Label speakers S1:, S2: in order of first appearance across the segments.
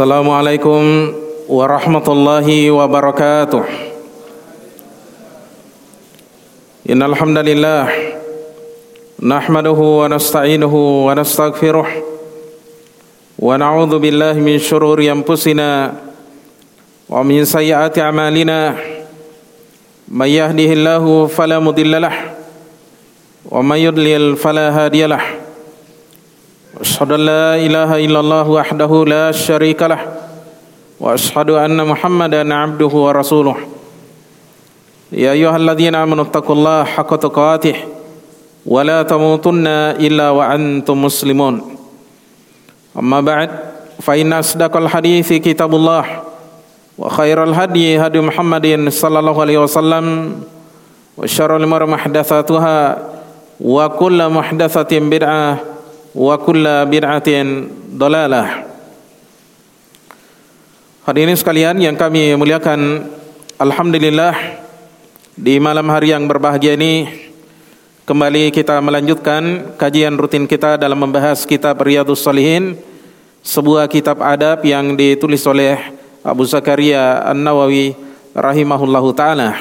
S1: Assalamualaikum warahmatullahi wabarakatuh. Innal hamdalillah nahmaduhu wa nasta'inuhu wa nastaghfiruh wa na'udzu billahi min shururi anfusina wa min sayyiati a'malina may yahdihillahu fala wa may yudlil واشهد ان لا اله الا الله وحده لا شريك له واشهد ان محمدا عبده ورسوله يا ايها الذين امنوا اتقوا الله حق تقاته ولا تموتن الا وانتم مسلمون اما بعد فان اصدق الحديث كتاب الله وخير الهدي هدي محمد صلى الله عليه وسلم وشر الامور محدثاتها وكل محدثه بدعه kulla bid'atin dalalah Hadirin sekalian yang kami muliakan Alhamdulillah di malam hari yang berbahagia ini kembali kita melanjutkan kajian rutin kita dalam membahas kitab Riyadhus Shalihin sebuah kitab adab yang ditulis oleh Abu Zakaria An-Nawawi rahimahullahu taala.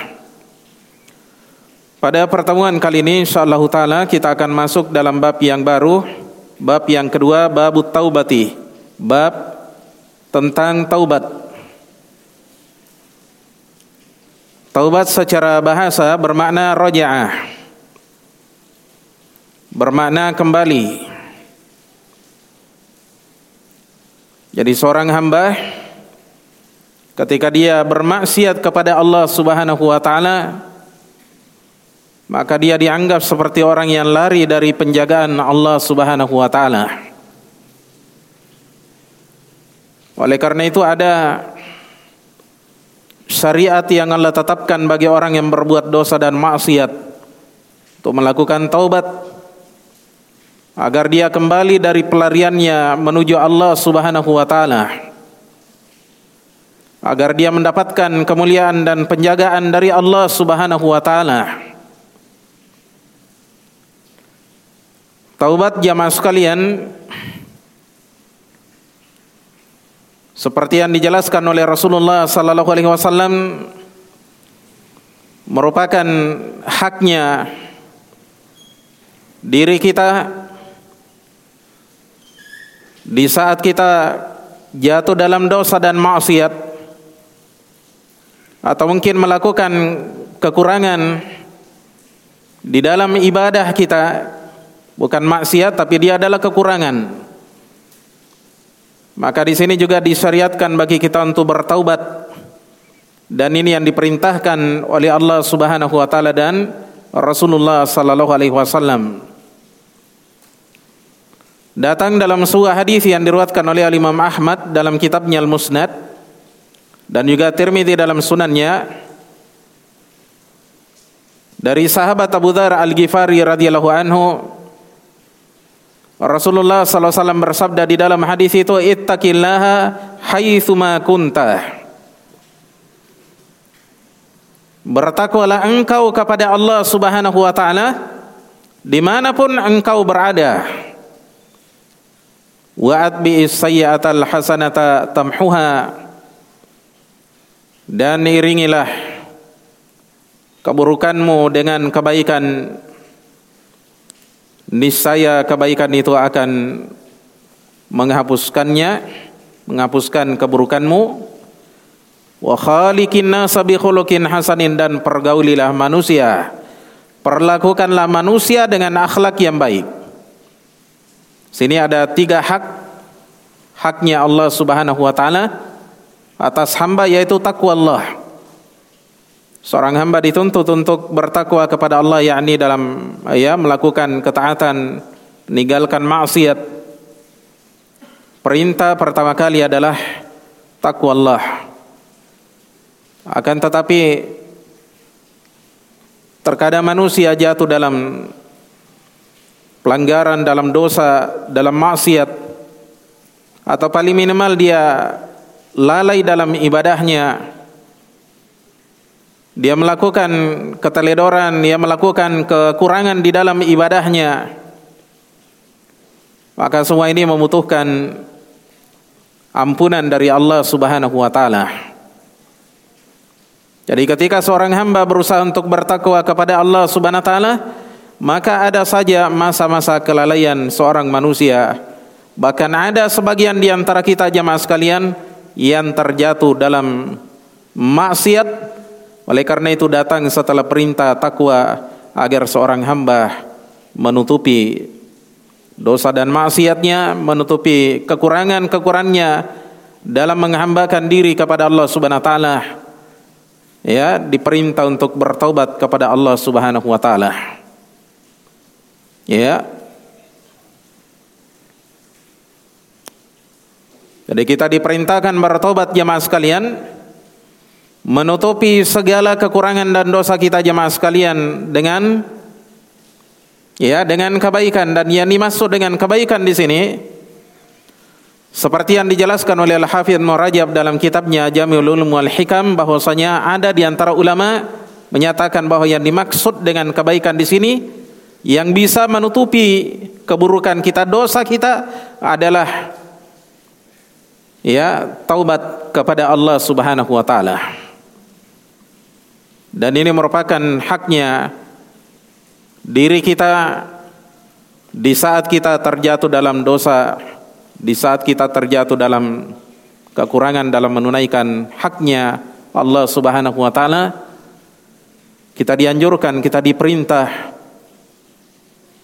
S1: Pada pertemuan kali ini insyaallah taala kita akan masuk dalam bab yang baru Bab yang kedua bab taubati. Bab tentang taubat. Taubat secara bahasa bermakna roja'ah. Bermakna kembali. Jadi seorang hamba ketika dia bermaksiat kepada Allah Subhanahu wa taala maka dia dianggap seperti orang yang lari dari penjagaan Allah Subhanahu wa taala. Oleh karena itu ada syariat yang Allah tetapkan bagi orang yang berbuat dosa dan maksiat untuk melakukan taubat agar dia kembali dari pelariannya menuju Allah Subhanahu wa taala. Agar dia mendapatkan kemuliaan dan penjagaan dari Allah Subhanahu wa taala. Taubat jamaah sekalian seperti yang dijelaskan oleh Rasulullah sallallahu alaihi wasallam merupakan haknya diri kita di saat kita jatuh dalam dosa dan maksiat atau mungkin melakukan kekurangan di dalam ibadah kita bukan maksiat tapi dia adalah kekurangan. Maka di sini juga disyariatkan bagi kita untuk bertaubat. Dan ini yang diperintahkan oleh Allah Subhanahu wa taala dan Rasulullah sallallahu alaihi wasallam. Datang dalam sebuah hadis yang diriwayatkan oleh Imam Ahmad dalam kitabnya Al-Musnad dan juga Tirmidzi dalam sunannya dari sahabat Abu Dzar Al-Ghifari radhiyallahu anhu Rasulullah wasallam bersabda di dalam hadis itu ittaqillaha haitsuma kunta. Bertakwalah engkau kepada Allah Subhanahu wa taala di mana pun engkau berada. Wa atbi sayyi'atal hasanata tamhuha dan iringilah keburukanmu dengan kebaikan niscaya kebaikan itu akan menghapuskannya menghapuskan keburukanmu. Wa khaliqin nasa bi khuluqin hasanin dan pergaulilah manusia. Perlakukanlah manusia dengan akhlak yang baik. Sini ada tiga hak. Haknya Allah Subhanahu wa taala atas hamba yaitu takwa Allah Seorang hamba dituntut untuk bertakwa kepada Allah yakni dalam ya melakukan ketaatan, meninggalkan maksiat. Perintah pertama kali adalah takwa Allah. Akan tetapi terkadang manusia jatuh dalam pelanggaran, dalam dosa, dalam maksiat atau paling minimal dia lalai dalam ibadahnya dia melakukan keteledoran, dia melakukan kekurangan di dalam ibadahnya. Maka semua ini membutuhkan ampunan dari Allah Subhanahu wa taala. Jadi ketika seorang hamba berusaha untuk bertakwa kepada Allah Subhanahu wa taala, maka ada saja masa-masa kelalaian seorang manusia. Bahkan ada sebagian di antara kita jemaah sekalian yang terjatuh dalam maksiat. Oleh karena itu datang setelah perintah takwa agar seorang hamba menutupi dosa dan maksiatnya, menutupi kekurangan-kekurangannya dalam menghambakan diri kepada Allah Subhanahu wa taala. Ya, diperintah untuk bertaubat kepada Allah Subhanahu wa taala. Ya. Jadi kita diperintahkan bertobat jemaah sekalian menutupi segala kekurangan dan dosa kita jemaah sekalian dengan ya dengan kebaikan dan yang dimaksud dengan kebaikan di sini seperti yang dijelaskan oleh Al-Hafidz Murajab dalam kitabnya Jami'ul Ulum wal Hikam bahwasanya ada di antara ulama menyatakan bahwa yang dimaksud dengan kebaikan di sini yang bisa menutupi keburukan kita, dosa kita adalah ya taubat kepada Allah Subhanahu wa taala. Dan ini merupakan haknya diri kita di saat kita terjatuh dalam dosa, di saat kita terjatuh dalam kekurangan dalam menunaikan haknya Allah Subhanahu wa taala, kita dianjurkan, kita diperintah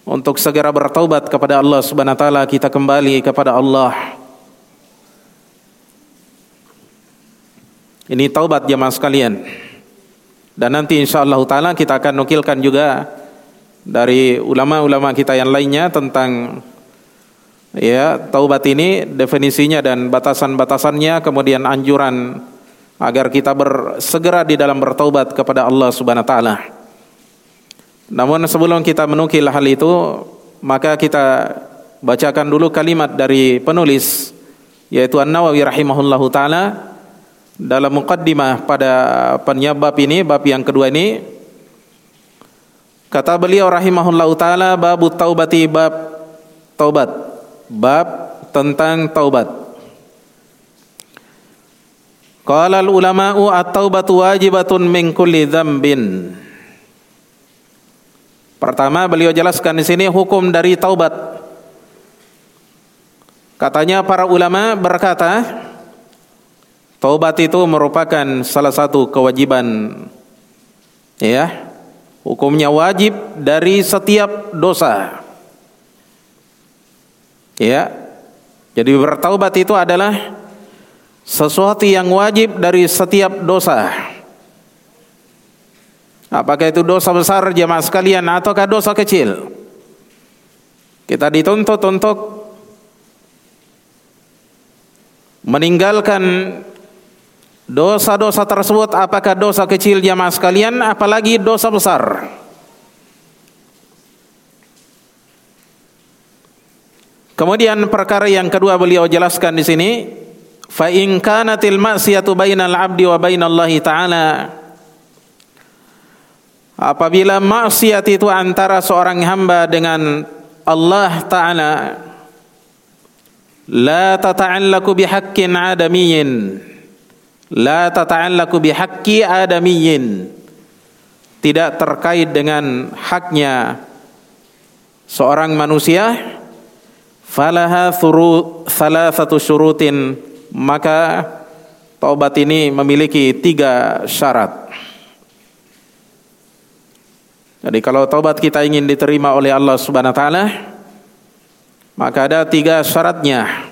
S1: untuk segera bertaubat kepada Allah Subhanahu wa taala, kita kembali kepada Allah. Ini taubat jemaah sekalian. Dan nanti insyaallah taala kita akan nukilkan juga dari ulama-ulama kita yang lainnya tentang ya taubat ini definisinya dan batasan-batasannya kemudian anjuran agar kita bersegera di dalam bertaubat kepada Allah Subhanahu wa taala. Namun sebelum kita menukil hal itu, maka kita bacakan dulu kalimat dari penulis yaitu An-Nawawi rahimahullahu taala dalam muqaddimah pada penyebab ini, bab yang kedua ini Kata beliau rahimahullahu taala bab taubati bab taubat. Bab tentang taubat. Qala al ulama'u at-taubatu wajibatun min kulli dzambin. Pertama beliau jelaskan di sini hukum dari taubat. Katanya para ulama berkata, taubat itu merupakan salah satu kewajiban ya Hukumnya wajib dari setiap dosa. Ya. Jadi bertaubat itu adalah sesuatu yang wajib dari setiap dosa. Apakah itu dosa besar jemaah sekalian ataukah dosa kecil? Kita dituntut untuk meninggalkan Dosa-dosa tersebut apakah dosa kecil jamaah sekalian? Apalagi dosa besar? Kemudian perkara yang kedua beliau jelaskan di sini, fa in kanatil ma'siyatu bainal 'abdi wa bainallahi ta'ala. Apabila maksiat itu antara seorang hamba dengan Allah Ta'ala La tata'allaku bihaqqin adamiyyin la tata'allaku bihaqqi adamiyyin. Tidak terkait dengan haknya seorang manusia falaha thuru thalathatu syurutin. Maka taubat ini memiliki tiga syarat. Jadi kalau taubat kita ingin diterima oleh Allah Subhanahu wa taala maka ada tiga syaratnya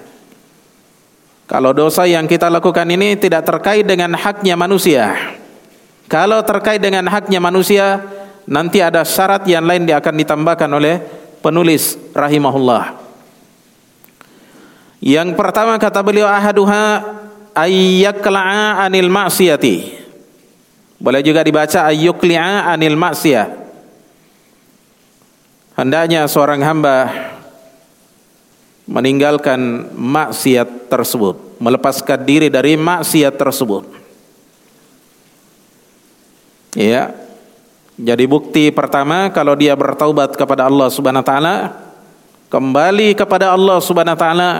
S1: kalau dosa yang kita lakukan ini tidak terkait dengan haknya manusia. Kalau terkait dengan haknya manusia, nanti ada syarat yang lain yang akan ditambahkan oleh penulis rahimahullah. Yang pertama kata beliau ahaduha ayyakla'a anil maksiyati. Boleh juga dibaca ayyukli'a anil maksiyah. Hendaknya seorang hamba meninggalkan maksiat tersebut, melepaskan diri dari maksiat tersebut. Ya. Jadi bukti pertama kalau dia bertaubat kepada Allah Subhanahu wa taala, kembali kepada Allah Subhanahu wa taala,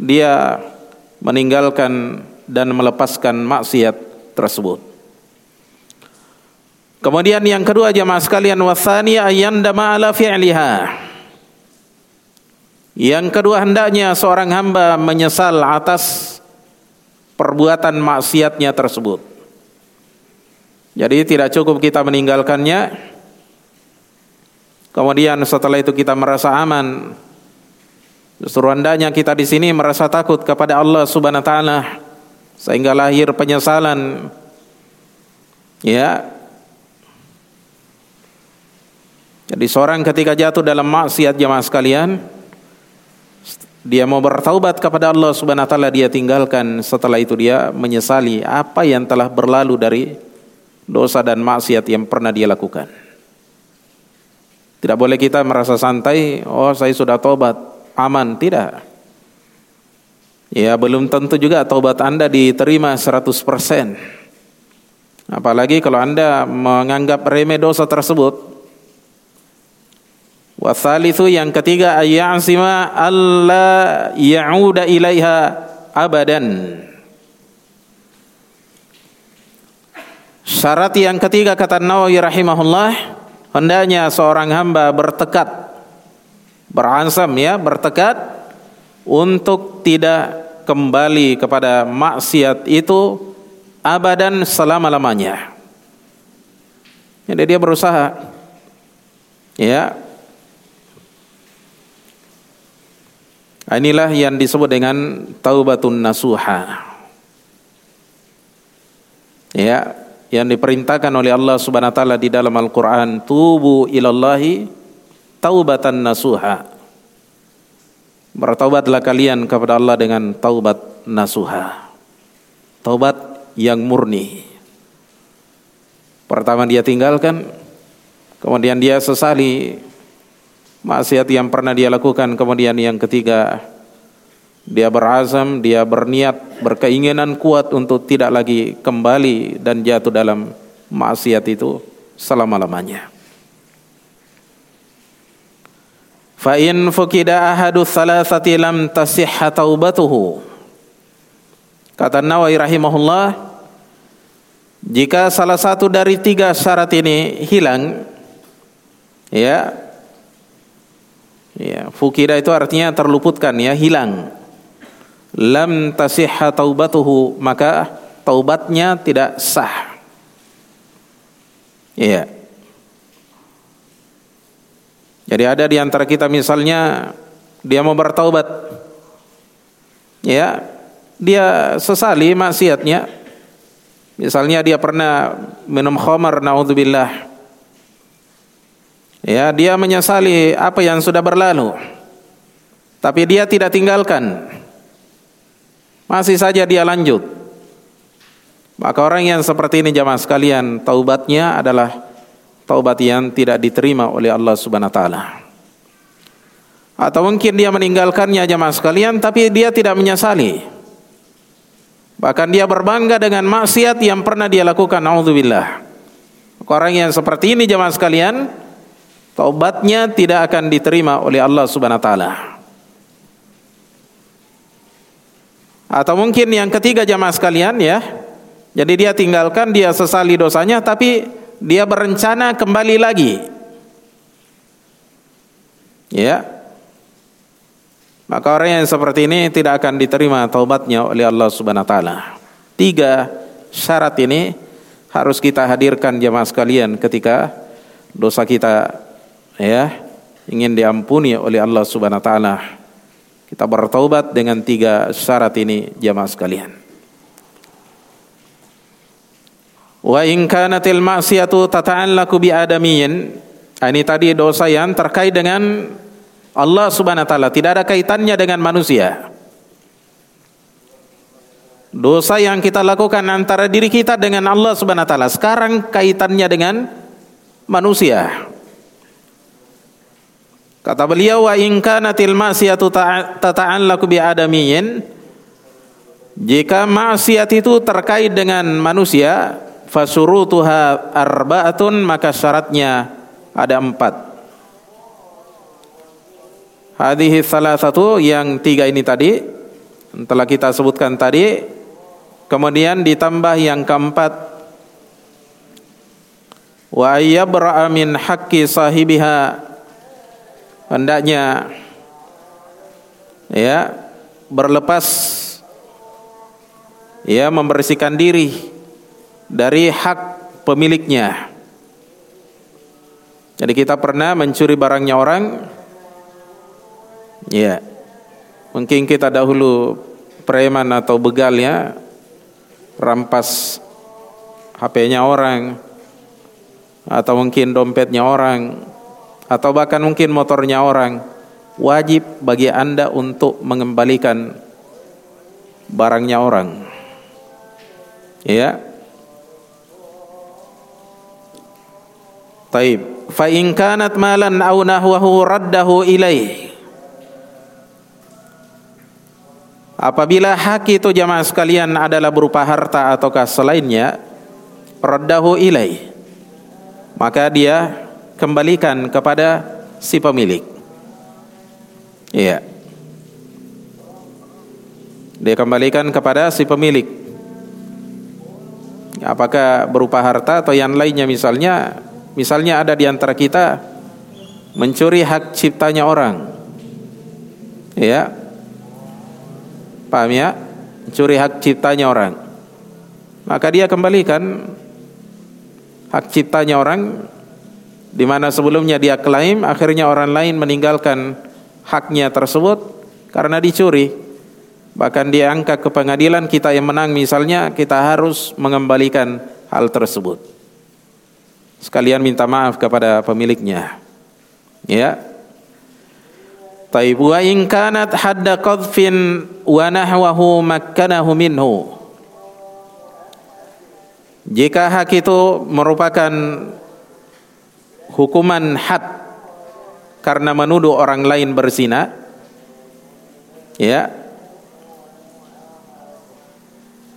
S1: dia meninggalkan dan melepaskan maksiat tersebut. Kemudian yang kedua jemaah sekalian wasani ayandama ala fi'liha. Yang kedua hendaknya seorang hamba menyesal atas perbuatan maksiatnya tersebut. Jadi tidak cukup kita meninggalkannya, kemudian setelah itu kita merasa aman. Justru hendaknya kita di sini merasa takut kepada Allah Subhanahu wa taala sehingga lahir penyesalan. Ya. Jadi seorang ketika jatuh dalam maksiat jemaah sekalian, dia mau bertaubat kepada Allah Subhanahu wa taala dia tinggalkan setelah itu dia menyesali apa yang telah berlalu dari dosa dan maksiat yang pernah dia lakukan. Tidak boleh kita merasa santai, oh saya sudah taubat, aman, tidak. Ya belum tentu juga taubat Anda diterima 100%. Apalagi kalau Anda menganggap remeh dosa tersebut, Wasalithu yang ketiga ayyasima alla ya'uda ilaiha abadan. Syarat yang ketiga kata Nawawi rahimahullah hendaknya seorang hamba bertekad beransam ya bertekad untuk tidak kembali kepada maksiat itu abadan selama-lamanya. Jadi dia berusaha ya Inilah yang disebut dengan taubatun nasuha. Ya, yang diperintahkan oleh Allah Subhanahu wa taala di dalam Al-Qur'an, tubu ilallahi taubatan nasuha. Bertaubatlah kalian kepada Allah dengan taubat nasuha. Taubat yang murni. Pertama dia tinggalkan, kemudian dia sesali maksiat yang pernah dia lakukan. Kemudian yang ketiga dia berazam dia berniat berkeinginan kuat untuk tidak lagi kembali dan jatuh dalam maksiat itu selama-lamanya. Fa in fukida ahadu thalathati lam tasihha taubatuhu. Kata Nawawi rahimahullah jika salah satu dari tiga syarat ini hilang ya Ya, fukira itu artinya terluputkan ya, hilang. Lam tasihha taubatuhu, maka taubatnya tidak sah. Iya. Jadi ada di antara kita misalnya dia mau bertaubat. Ya, dia sesali maksiatnya. Misalnya dia pernah minum khamar naudzubillah Ya, dia menyesali apa yang sudah berlalu. Tapi dia tidak tinggalkan. Masih saja dia lanjut. Maka orang yang seperti ini jamaah sekalian, taubatnya adalah taubat yang tidak diterima oleh Allah Subhanahu wa taala. Atau mungkin dia meninggalkannya jamaah sekalian tapi dia tidak menyesali. Bahkan dia berbangga dengan maksiat yang pernah dia lakukan. Auzubillah. Orang yang seperti ini jamaah sekalian, taubatnya tidak akan diterima oleh Allah Subhanahu wa taala. Atau mungkin yang ketiga jamaah sekalian ya. Jadi dia tinggalkan, dia sesali dosanya tapi dia berencana kembali lagi. Ya. Maka orang yang seperti ini tidak akan diterima taubatnya oleh Allah Subhanahu wa taala. Tiga syarat ini harus kita hadirkan jamaah sekalian ketika dosa kita ya ingin diampuni oleh Allah Subhanahu wa taala. Kita bertaubat dengan tiga syarat ini jamaah sekalian. Wa in kanatil ma'siyatu tata'allaqu bi adamiyyin. Ah, ini tadi dosa yang terkait dengan Allah Subhanahu wa taala, tidak ada kaitannya dengan manusia. Dosa yang kita lakukan antara diri kita dengan Allah Subhanahu wa taala sekarang kaitannya dengan manusia. Kata beliau wa in kanatil ma'siyatu tata'allaqu bi adamiyyin jika maksiat itu terkait dengan manusia fasurutuha arba'atun maka syaratnya ada empat. Hadhihi salah satu yang tiga ini tadi telah kita sebutkan tadi kemudian ditambah yang keempat. Wa yabra min haqqi sahibiha hendaknya ya berlepas ya membersihkan diri dari hak pemiliknya. Jadi kita pernah mencuri barangnya orang ya Mungkin kita dahulu preman atau begalnya rampas HP-nya orang atau mungkin dompetnya orang atau bahkan mungkin motornya orang wajib bagi Anda untuk mengembalikan barangnya orang. Ya. Taib. Fa in kanat malan aw nahwahu raddahu ilaih. Apabila hak itu jamaah sekalian adalah berupa harta ataukah selainnya, raddahu ilai. Maka dia kembalikan kepada si pemilik. Iya. Dia kembalikan kepada si pemilik. Apakah berupa harta atau yang lainnya misalnya, misalnya ada di antara kita mencuri hak ciptanya orang. Ya, Paham ya? Curi hak ciptanya orang. Maka dia kembalikan hak ciptanya orang di mana sebelumnya dia klaim akhirnya orang lain meninggalkan haknya tersebut karena dicuri. Bahkan dia angkat ke pengadilan kita yang menang misalnya kita harus mengembalikan hal tersebut. Sekalian minta maaf kepada pemiliknya. Ya, Taib wa in kanat hadda qadfin wa nahwahu makkanahu minhu. Jika hak itu merupakan hukuman had karena menuduh orang lain berzina, ya.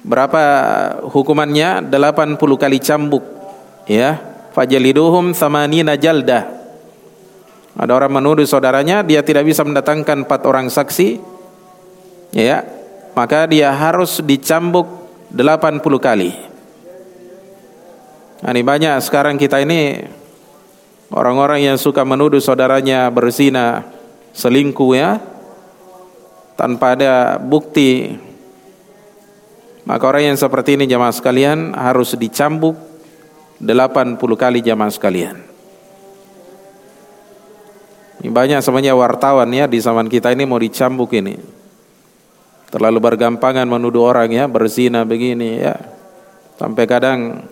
S1: Berapa hukumannya? 80 kali cambuk, ya. Fajaliduhum samanina jaldah ada orang menuduh saudaranya, dia tidak bisa mendatangkan empat orang saksi, ya, maka dia harus dicambuk 80 kali. Nah, ini banyak sekarang kita ini orang-orang yang suka menuduh saudaranya berzina, selingkuh ya, tanpa ada bukti. Maka orang yang seperti ini jamaah sekalian harus dicambuk 80 kali jamaah sekalian. Ini banyak semuanya wartawan ya di zaman kita ini mau dicambuk ini. Terlalu bergampangan menuduh orang ya berzina begini ya. Sampai kadang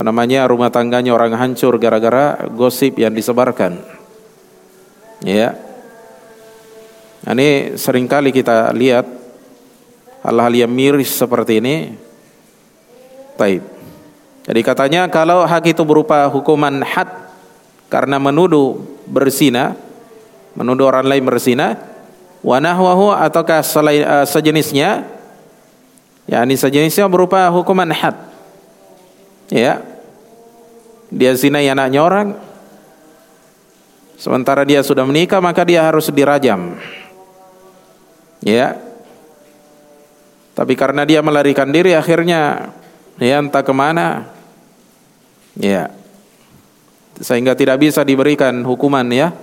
S1: apa namanya rumah tangganya orang hancur gara-gara gosip yang disebarkan. Ya. Nah, ini sering kali kita lihat hal-hal yang miris seperti ini. Taib. Jadi katanya kalau hak itu berupa hukuman had karena menuduh bersina, menuduh orang lain bersina, wa nahwahu ataukah selain uh, sejenisnya, ya ini sejenisnya berupa hukuman had. Ya. Dia zinai anaknya orang, sementara dia sudah menikah maka dia harus dirajam. Ya. Tapi karena dia melarikan diri akhirnya ya entah ke mana. Ya sehingga tidak bisa diberikan hukuman ya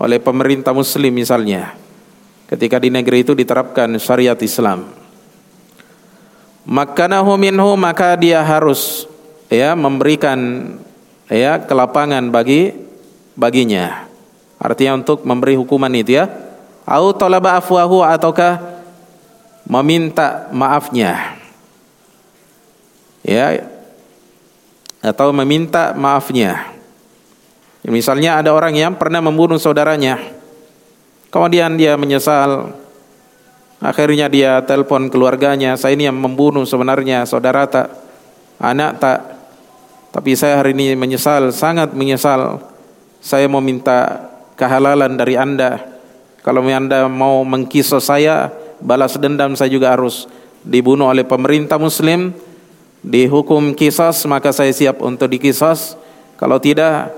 S1: oleh pemerintah muslim misalnya ketika di negeri itu diterapkan syariat Islam makanahu minhu maka dia harus ya memberikan ya kelapangan bagi baginya artinya untuk memberi hukuman itu ya au talaba afwahu ataukah meminta maafnya ya atau meminta maafnya Misalnya ada orang yang pernah membunuh saudaranya. Kemudian dia menyesal. Akhirnya dia telepon keluarganya, saya ini yang membunuh sebenarnya saudara tak, anak tak. Tapi saya hari ini menyesal, sangat menyesal. Saya mau minta kehalalan dari Anda. Kalau Anda mau mengkisah saya, balas dendam saya juga harus dibunuh oleh pemerintah muslim, dihukum kisas, maka saya siap untuk dikisas. Kalau tidak,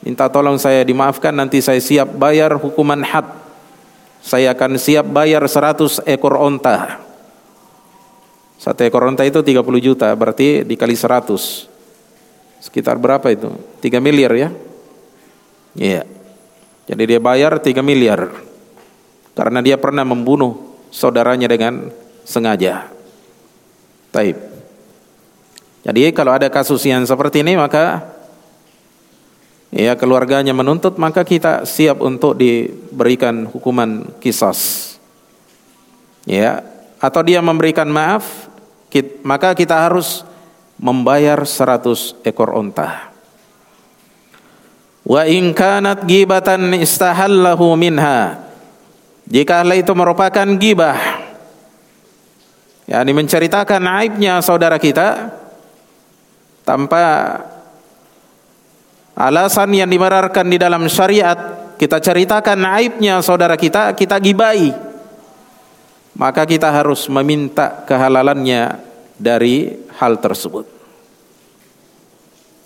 S1: minta tolong saya dimaafkan nanti saya siap bayar hukuman had saya akan siap bayar 100 ekor onta. Satu ekor onta itu 30 juta, berarti dikali 100. Sekitar berapa itu? 3 miliar ya? Iya. Jadi dia bayar 3 miliar. Karena dia pernah membunuh saudaranya dengan sengaja. Taib. Jadi kalau ada kasus yang seperti ini maka ya keluarganya menuntut maka kita siap untuk diberikan hukuman kisas ya atau dia memberikan maaf maka kita harus membayar 100 ekor unta wa in kanat gibatan istahallahu minha. Jika hal itu merupakan gibah yakni menceritakan aibnya saudara kita tanpa alasan yang dimerarkan di dalam syariat kita ceritakan aibnya saudara kita kita gibai maka kita harus meminta kehalalannya dari hal tersebut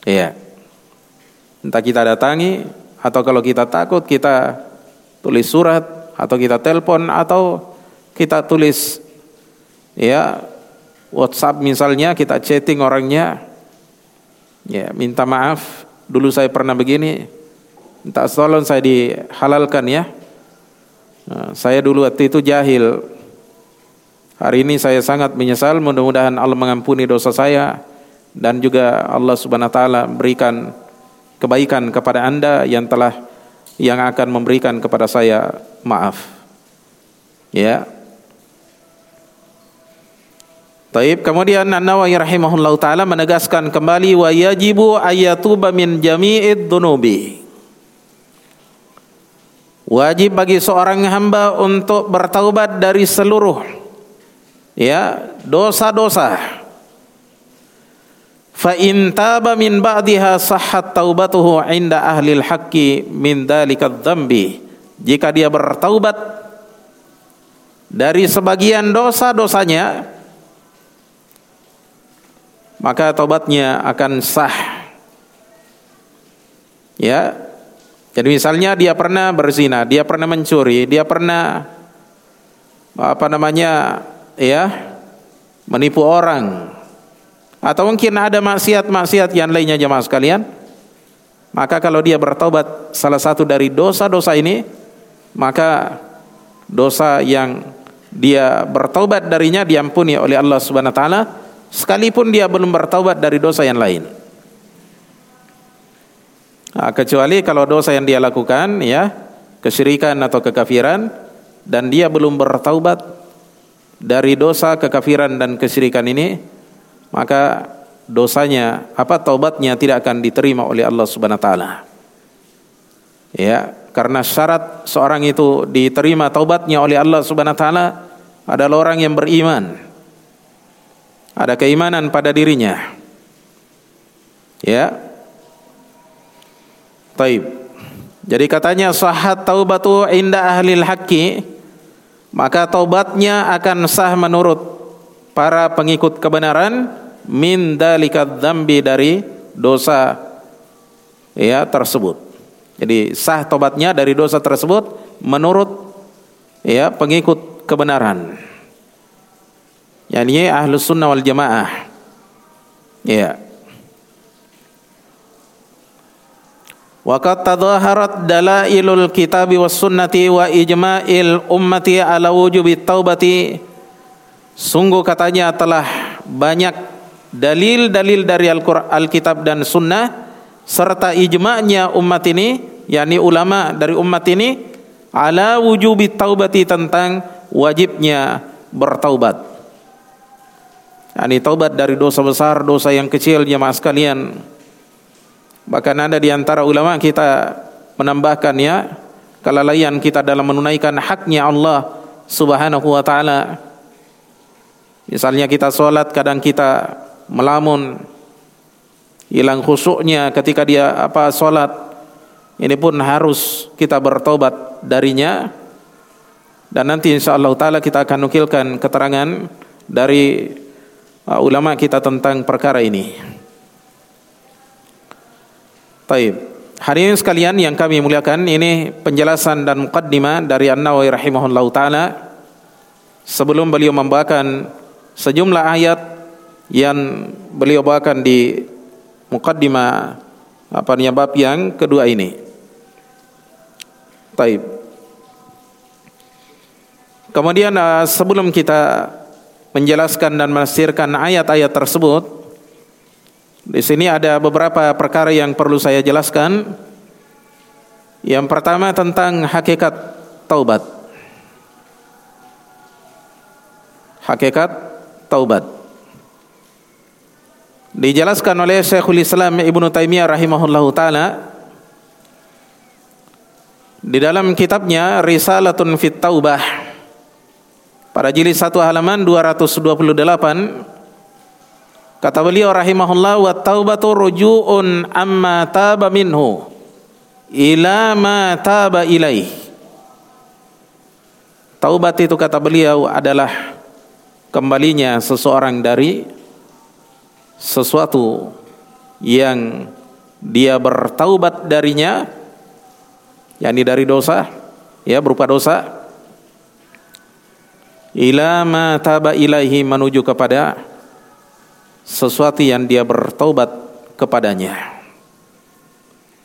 S1: ya entah kita datangi atau kalau kita takut kita tulis surat atau kita telepon atau kita tulis ya WhatsApp misalnya kita chatting orangnya ya minta maaf dulu saya pernah begini, minta tolong saya dihalalkan ya. Nah, saya dulu waktu itu jahil. Hari ini saya sangat menyesal, mudah-mudahan Allah mengampuni dosa saya dan juga Allah Subhanahu wa taala berikan kebaikan kepada Anda yang telah yang akan memberikan kepada saya maaf. Ya, Taib. Kemudian An-Nawawi rahimahullahu taala menegaskan kembali wa yajibu ayatuba min jami'id dunubi. Wajib bagi seorang hamba untuk bertaubat dari seluruh ya dosa-dosa. Fa in taba min ba'diha sahhat taubatuhu 'inda ahli al-haqqi min dhalika dzambi. Jika dia bertaubat dari sebagian dosa-dosanya, maka tobatnya akan sah. Ya. Jadi misalnya dia pernah berzina, dia pernah mencuri, dia pernah apa namanya? Ya, menipu orang. Atau mungkin ada maksiat-maksiat yang lainnya jemaah sekalian. Maka kalau dia bertobat salah satu dari dosa-dosa ini, maka dosa yang dia bertobat darinya diampuni oleh Allah Subhanahu wa taala sekalipun dia belum bertaubat dari dosa yang lain. Nah, kecuali kalau dosa yang dia lakukan ya kesyirikan atau kekafiran dan dia belum bertaubat dari dosa kekafiran dan kesyirikan ini maka dosanya apa taubatnya tidak akan diterima oleh Allah Subhanahu wa taala. Ya, karena syarat seorang itu diterima taubatnya oleh Allah Subhanahu wa taala adalah orang yang beriman ada keimanan pada dirinya. Ya. Taib. Jadi katanya sahat taubatu inda ahlil haqqi maka taubatnya akan sah menurut para pengikut kebenaran min dalika dzambi dari dosa ya tersebut. Jadi sah tobatnya dari dosa tersebut menurut ya pengikut kebenaran. Yakni ahlus sunnah wal jamaah. Ya Waqad tadhaharat dalailul kitabi was sunnati wa ijma'il ummati ala wujubi taubati Sungguh katanya telah banyak dalil-dalil dari Al-Kitab dan Sunnah serta ijma'nya umat ini yakni ulama dari umat ini ala wujubi taubati tentang wajibnya bertaubat Yani taubat dari dosa besar, dosa yang kecil jemaah sekalian. Bahkan ada di antara ulama kita menambahkan ya kelalaian kita dalam menunaikan haknya Allah Subhanahu wa taala. Misalnya kita sholat kadang kita melamun hilang khusyuknya ketika dia apa sholat ini pun harus kita bertobat darinya dan nanti insya Allah taala kita akan nukilkan keterangan dari uh, ulama kita tentang perkara ini. Taib. Hadirin sekalian yang kami muliakan, ini penjelasan dan mukaddimah dari An-Nawawi rahimahullahu taala sebelum beliau membawakan sejumlah ayat yang beliau bawakan di mukaddimah apa bab yang kedua ini. Taib. Kemudian uh, sebelum kita menjelaskan dan menafsirkan ayat-ayat tersebut, di sini ada beberapa perkara yang perlu saya jelaskan. Yang pertama tentang hakikat taubat. Hakikat taubat. Dijelaskan oleh Syekhul Islam Ibnu Taimiyah rahimahullahu taala di dalam kitabnya Risalatun Fit Taubah pada jilid 1 halaman 228 Kata beliau rahimahullah wa taubatu ruju'un amma taba minhu ila ma taba ilaih. Taubat itu kata beliau adalah kembalinya seseorang dari sesuatu yang dia bertaubat darinya yakni dari dosa ya berupa dosa ila ma taba ilaihi menuju kepada sesuatu yang dia bertaubat kepadanya.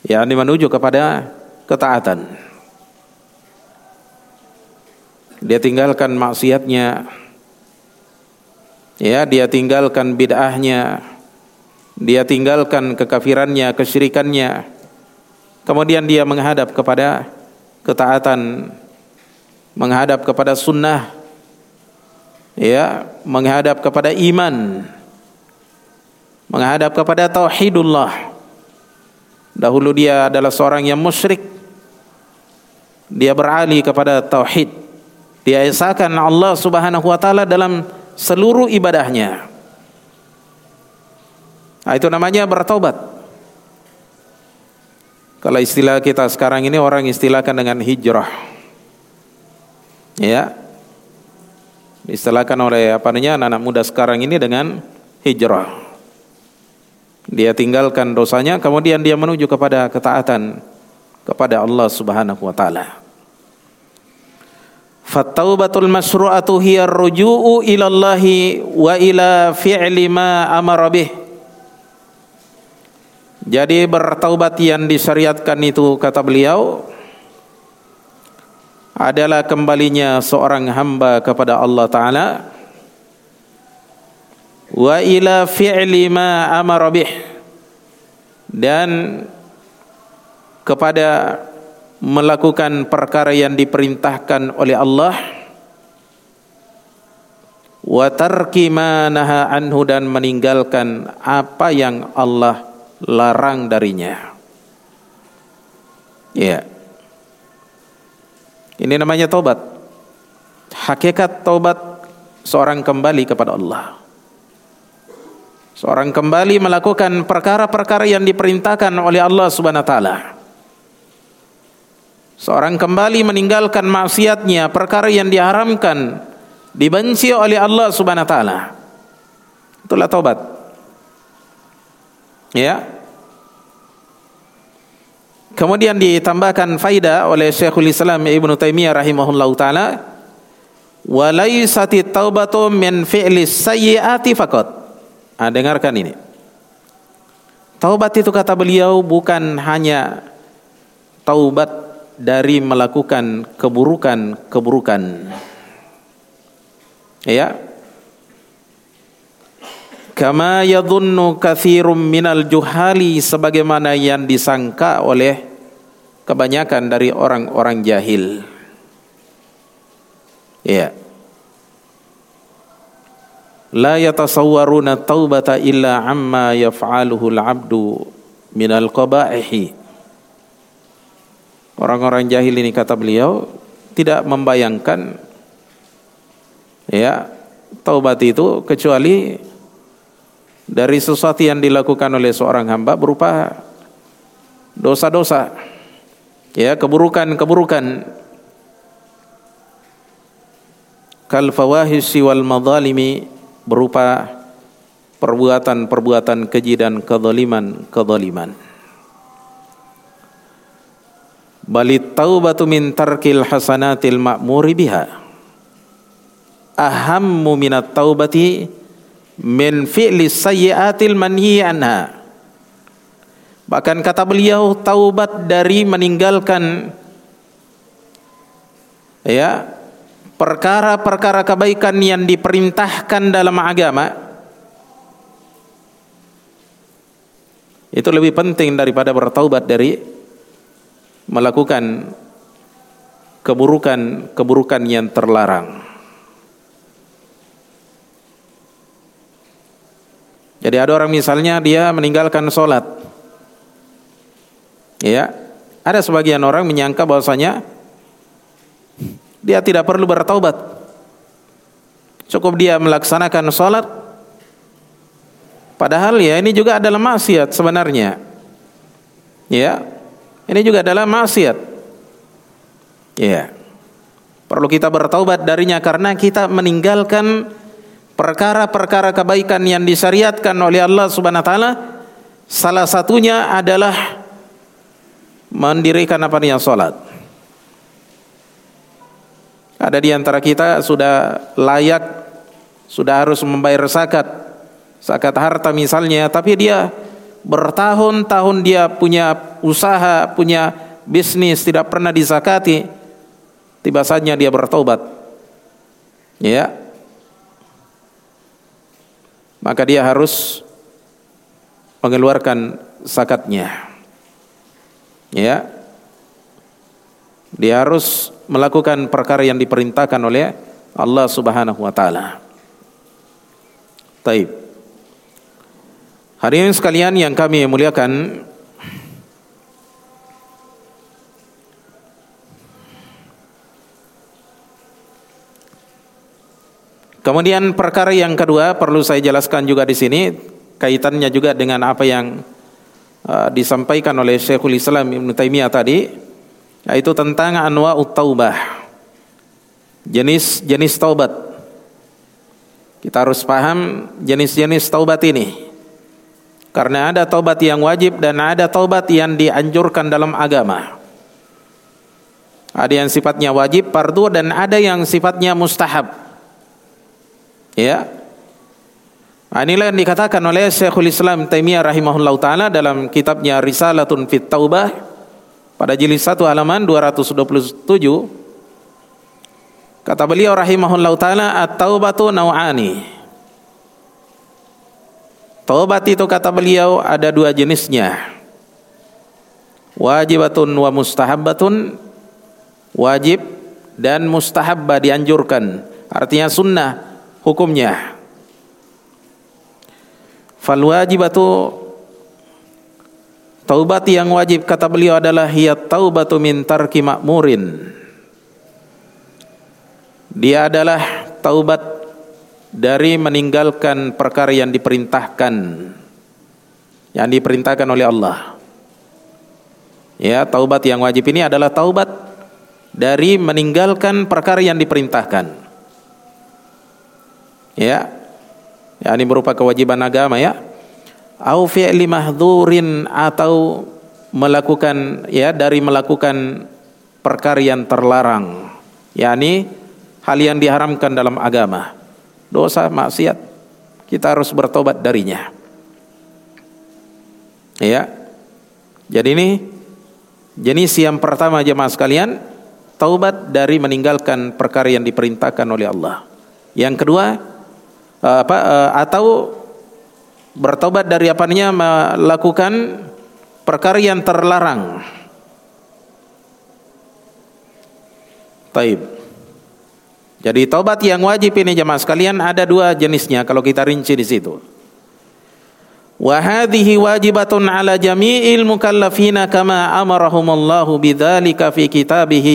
S1: yakni menuju kepada ketaatan. Dia tinggalkan maksiatnya. Ya, dia tinggalkan bid'ahnya. Dia tinggalkan kekafirannya, kesyirikannya. Kemudian dia menghadap kepada ketaatan, menghadap kepada sunnah, ya, menghadap kepada iman menghadap kepada tauhidullah. Dahulu dia adalah seorang yang musyrik. Dia beralih kepada tauhid. Dia esakan Allah Subhanahu wa taala dalam seluruh ibadahnya. Nah, itu namanya bertobat. Kalau istilah kita sekarang ini orang istilahkan dengan hijrah. Ya. Istilahkan oleh apa namanya anak-anak muda sekarang ini dengan hijrah. Dia tinggalkan dosanya kemudian dia menuju kepada ketaatan kepada Allah Subhanahu wa taala. Fattaubatul masru'atu hiya ruju'u ila Allah wa ila fi'li ma amara bih. Jadi bertaubat yang disyariatkan itu kata beliau adalah kembalinya seorang hamba kepada Allah taala wa ila fi'li ma amara bih. Dan kepada melakukan perkara yang diperintahkan oleh Allah. Wa tarki ma naha anhu dan meninggalkan apa yang Allah larang darinya. Ya. Ini namanya taubat. Hakikat taubat seorang kembali kepada Allah Seorang kembali melakukan perkara-perkara yang diperintahkan oleh Allah Subhanahu wa taala. Seorang kembali meninggalkan maksiatnya, perkara yang diharamkan, dibenci oleh Allah Subhanahu wa taala. Itulah taubat. Ya. Kemudian ditambahkan faida oleh Syekhul Islam Ibnu Taimiyah rahimahullahu taala, "Wa laysati taubatu min fi'li sayyiati faqat." Nah, dengarkan ini. Taubat itu kata beliau bukan hanya taubat dari melakukan keburukan-keburukan. Ya. Kama yadhunnu katsirum minal juhali sebagaimana yang disangka oleh kebanyakan dari orang-orang jahil. Ya la yatasawwaruna taubata illa amma yaf'aluhu al-'abdu minal qaba'ihi. Orang-orang jahil ini kata beliau tidak membayangkan ya taubat itu kecuali dari sesuatu yang dilakukan oleh seorang hamba berupa dosa-dosa ya keburukan-keburukan. Kal fawahishi wal madhalimi berupa perbuatan-perbuatan keji dan kezaliman-kezaliman. balit taubatu min tarkil hasanatil ma'muri biha ahammu minat taubati min fi'li sayyiatil manhi anha bahkan kata beliau taubat dari meninggalkan ya perkara-perkara kebaikan yang diperintahkan dalam agama itu lebih penting daripada bertaubat dari melakukan keburukan-keburukan yang terlarang. Jadi ada orang misalnya dia meninggalkan sholat. Ya, ada sebagian orang menyangka bahwasanya dia tidak perlu bertaubat. Cukup dia melaksanakan sholat. Padahal ya ini juga adalah maksiat sebenarnya. Ya, ini juga adalah maksiat. Ya. Perlu kita bertaubat darinya karena kita meninggalkan perkara-perkara kebaikan yang disyariatkan oleh Allah Subhanahu wa taala. Salah satunya adalah mendirikan apa namanya salat. Ada di antara kita sudah layak sudah harus membayar zakat. Zakat harta misalnya, tapi dia bertahun-tahun dia punya usaha, punya bisnis tidak pernah disakati, tiba saatnya dia bertobat. Ya. Maka dia harus mengeluarkan zakatnya. Ya. Dia harus melakukan perkara yang diperintahkan oleh Allah Subhanahu wa taala. Taib. Hadirin sekalian yang kami muliakan, Kemudian perkara yang kedua perlu saya jelaskan juga di sini kaitannya juga dengan apa yang uh, disampaikan oleh Syekhul Islam Ibn Taimiyah tadi yaitu tentang anwa'ut taubah. Jenis-jenis taubat. Kita harus paham jenis-jenis taubat ini. Karena ada taubat yang wajib dan ada taubat yang dianjurkan dalam agama. Ada yang sifatnya wajib, fardu dan ada yang sifatnya mustahab. Ya. Nah, inilah yang dikatakan oleh Syekhul Islam Taimiyah rahimahullah taala dalam kitabnya Risalatun Fit Taubah pada jilid 1 halaman 227 kata beliau rahimahullah taala at-taubatu nau'ani Taubat itu kata beliau ada dua jenisnya. Wajibatun wa mustahabbatun. Wajib dan mustahabbah dianjurkan. Artinya sunnah hukumnya. Fal wajibatu Taubat yang wajib kata beliau adalah hiya taubatu min tarki ma'murin. Dia adalah taubat dari meninggalkan perkara yang diperintahkan yang diperintahkan oleh Allah. Ya, taubat yang wajib ini adalah taubat dari meninggalkan perkara yang diperintahkan. Ya. Ya, ini berupa kewajiban agama ya. Au fi'li mahdhurin atau melakukan ya dari melakukan perkara yang terlarang. yakni hal yang diharamkan dalam agama. Dosa maksiat kita harus bertobat darinya. Ya. Jadi ini jenis yang pertama jemaah sekalian taubat dari meninggalkan perkara yang diperintahkan oleh Allah. Yang kedua eh, apa eh, atau bertobat dari apanya melakukan perkara yang terlarang Taib. Jadi taubat yang wajib ini jemaah sekalian ada dua jenisnya kalau kita rinci di situ. Wa hadhihi wajibatun ala jami'il mukallafina kama amarahumullahu bidzalika fi kitabih.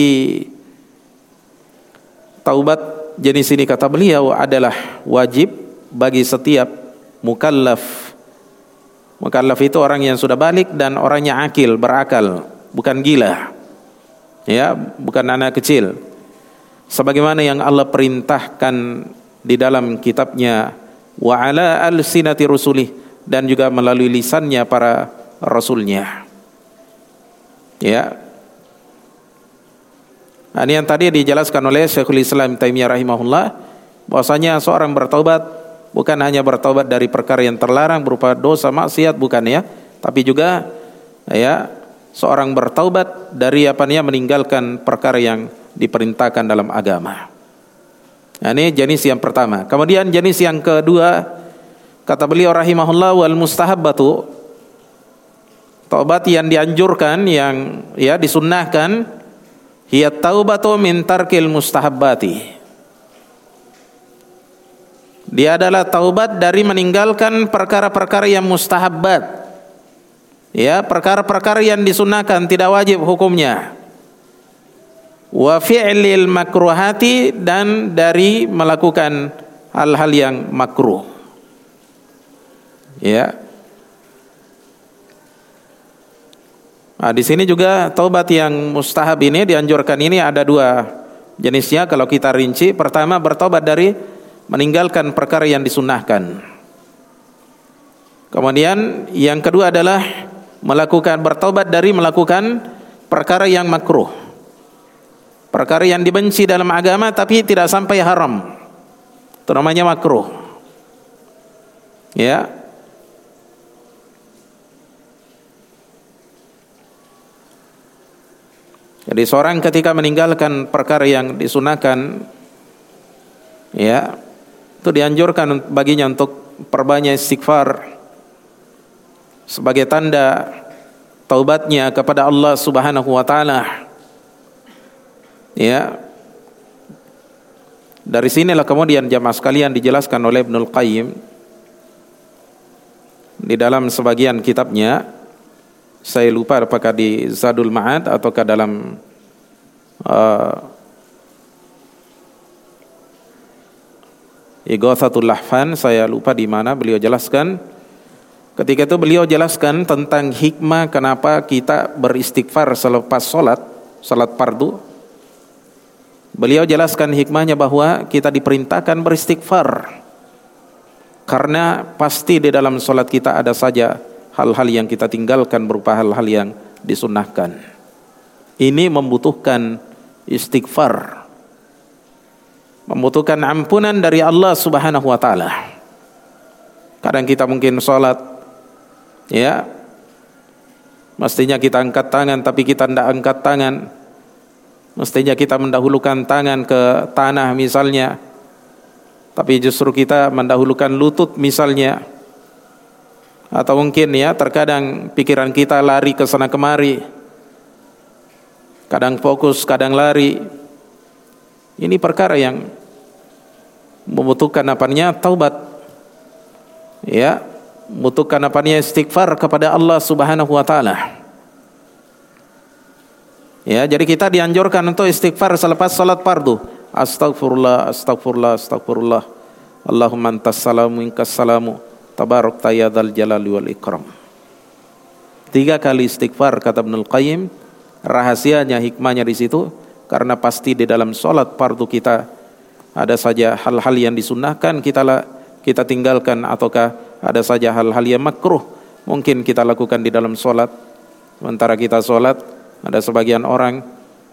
S1: Taubat jenis ini kata beliau adalah wajib bagi setiap mukallaf. Mukallaf itu orang yang sudah balik dan orangnya akil, berakal, bukan gila. Ya, bukan anak kecil sebagaimana yang Allah perintahkan di dalam kitabnya wa ala alsinati rusulih dan juga melalui lisannya para rasulnya ya Nah, ini yang tadi dijelaskan oleh Syekhul Islam Taimiyah rahimahullah bahwasanya seorang bertaubat bukan hanya bertaubat dari perkara yang terlarang berupa dosa maksiat bukan ya, tapi juga ya seorang bertaubat dari apa namanya meninggalkan perkara yang diperintahkan dalam agama. Nah, ini jenis yang pertama. Kemudian jenis yang kedua kata beliau rahimahullah wal mustahabbatu taubat yang dianjurkan yang ya disunnahkan hiya taubatu min tarkil mustahabbati. Dia adalah taubat dari meninggalkan perkara-perkara yang mustahabbat. Ya, perkara-perkara yang disunahkan tidak wajib hukumnya. Wa fi'lil makruhati dan dari melakukan hal-hal yang makruh. Ya. Nah, di sini juga taubat yang mustahab ini dianjurkan ini ada dua jenisnya kalau kita rinci. Pertama bertobat dari meninggalkan perkara yang disunahkan. Kemudian yang kedua adalah melakukan bertobat dari melakukan perkara yang makruh. Perkara yang dibenci dalam agama tapi tidak sampai haram. Itu namanya makruh. Ya, Jadi seorang ketika meninggalkan perkara yang disunahkan ya itu dianjurkan baginya untuk perbanyak istighfar sebagai tanda taubatnya kepada Allah Subhanahu wa taala. Ya. Dari sinilah kemudian jamaah sekalian dijelaskan oleh Ibnul Qayyim di dalam sebagian kitabnya saya lupa apakah di Zadul Ma'ad ataukah dalam uh, Ighathatul Lahfan saya lupa di mana beliau jelaskan ketika itu beliau jelaskan tentang hikmah kenapa kita beristighfar selepas salat salat fardu beliau jelaskan hikmahnya bahwa kita diperintahkan beristighfar karena pasti di dalam salat kita ada saja hal-hal yang kita tinggalkan berupa hal-hal yang disunahkan. Ini membutuhkan istighfar. Membutuhkan ampunan dari Allah Subhanahu wa taala. Kadang kita mungkin salat ya mestinya kita angkat tangan tapi kita tidak angkat tangan. Mestinya kita mendahulukan tangan ke tanah misalnya. Tapi justru kita mendahulukan lutut misalnya atau mungkin ya terkadang pikiran kita lari ke sana kemari kadang fokus kadang lari ini perkara yang membutuhkan apanya? Taubat. Ya membutuhkan apanya? Istighfar kepada Allah Subhanahu wa taala. Ya jadi kita dianjurkan untuk istighfar selepas salat fardu. Astagfirullah astagfirullah astagfirullah Allahumma antas salamu inkas salamu. Tabarak tayyadal jalali wal ikram. Tiga kali istighfar kata Ibnul Qayyim, rahasianya hikmahnya di situ. Karena pasti di dalam solat fardu kita ada saja hal-hal yang disunahkan kita kita tinggalkan ataukah ada saja hal-hal yang makruh mungkin kita lakukan di dalam solat sementara kita solat ada sebagian orang